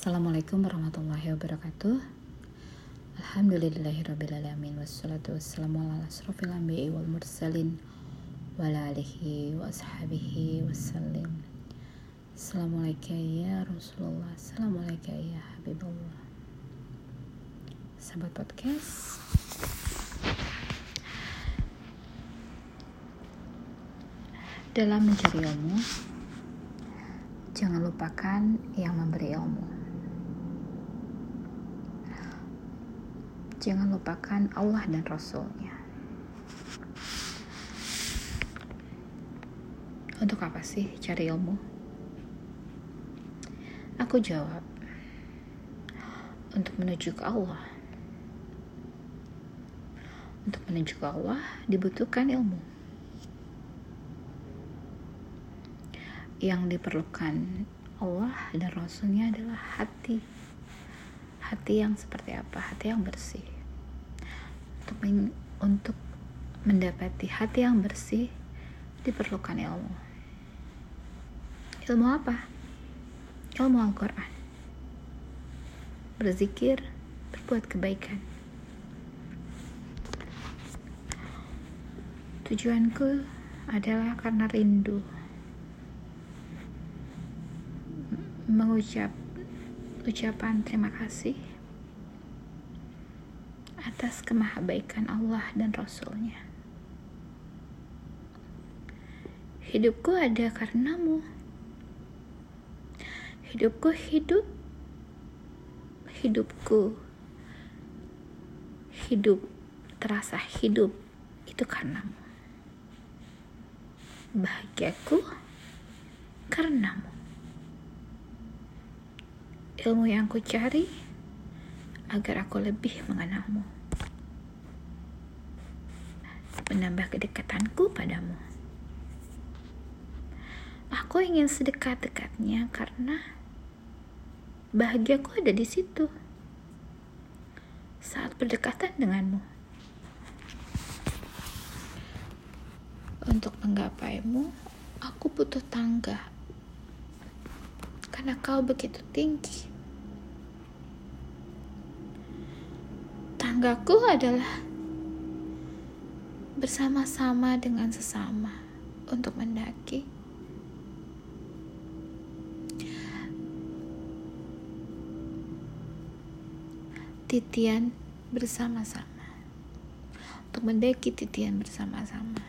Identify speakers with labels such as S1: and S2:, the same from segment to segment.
S1: Assalamualaikum warahmatullahi wabarakatuh. Alhamdulillahirrabbilalamin Wassalatu wassalamu ala asrafil anbiya wal mursalin Wa ala alihi wa ashabihi wassalim. Assalamualaikum ya Rasulullah Assalamualaikum ya Habibullah. Sahabat podcast. Dalam mencari ilmu Jangan lupakan yang memberi ilmu jangan lupakan Allah dan Rasulnya. Untuk apa sih cari ilmu? Aku jawab, untuk menuju ke Allah. Untuk menuju ke Allah dibutuhkan ilmu. Yang diperlukan Allah dan Rasulnya adalah hati hati yang seperti apa? Hati yang bersih. Untuk untuk mendapati hati yang bersih diperlukan ilmu. Ilmu apa? Ilmu Al-Quran. Berzikir berbuat kebaikan. Tujuanku adalah karena rindu mengucap ucapan terima kasih atas kemahabaikan Allah dan Rasulnya. Hidupku ada karenamu. Hidupku hidup. Hidupku hidup terasa hidup itu karenamu. Bahagiaku karenamu ilmu yang aku cari agar aku lebih mengenalmu. Menambah kedekatanku padamu. Aku ingin sedekat-dekatnya karena bahagiaku ada di situ. Saat berdekatan denganmu. Untuk menggapaimu, aku butuh tangga karena kau begitu tinggi. Tanggaku adalah bersama-sama dengan sesama untuk mendaki. Titian bersama-sama untuk mendaki titian bersama-sama.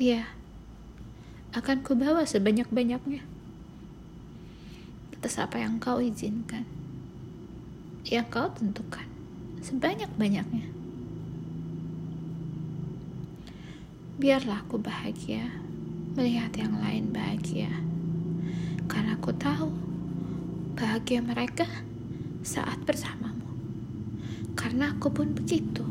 S1: Iya, akan kubawa sebanyak-banyaknya atas apa yang kau izinkan yang kau tentukan sebanyak-banyaknya. Biarlah aku bahagia melihat yang lain bahagia. Karena aku tahu bahagia mereka saat bersamamu. Karena aku pun begitu.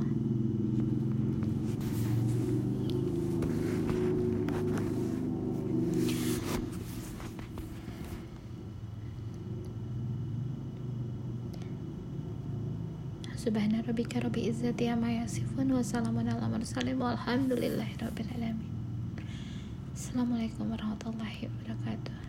S1: Subhana rabbika rabbi izzati amma yasifun wa salamun ala mursalin walhamdulillahi rabbil alamin. Assalamualaikum warahmatullahi wabarakatuh.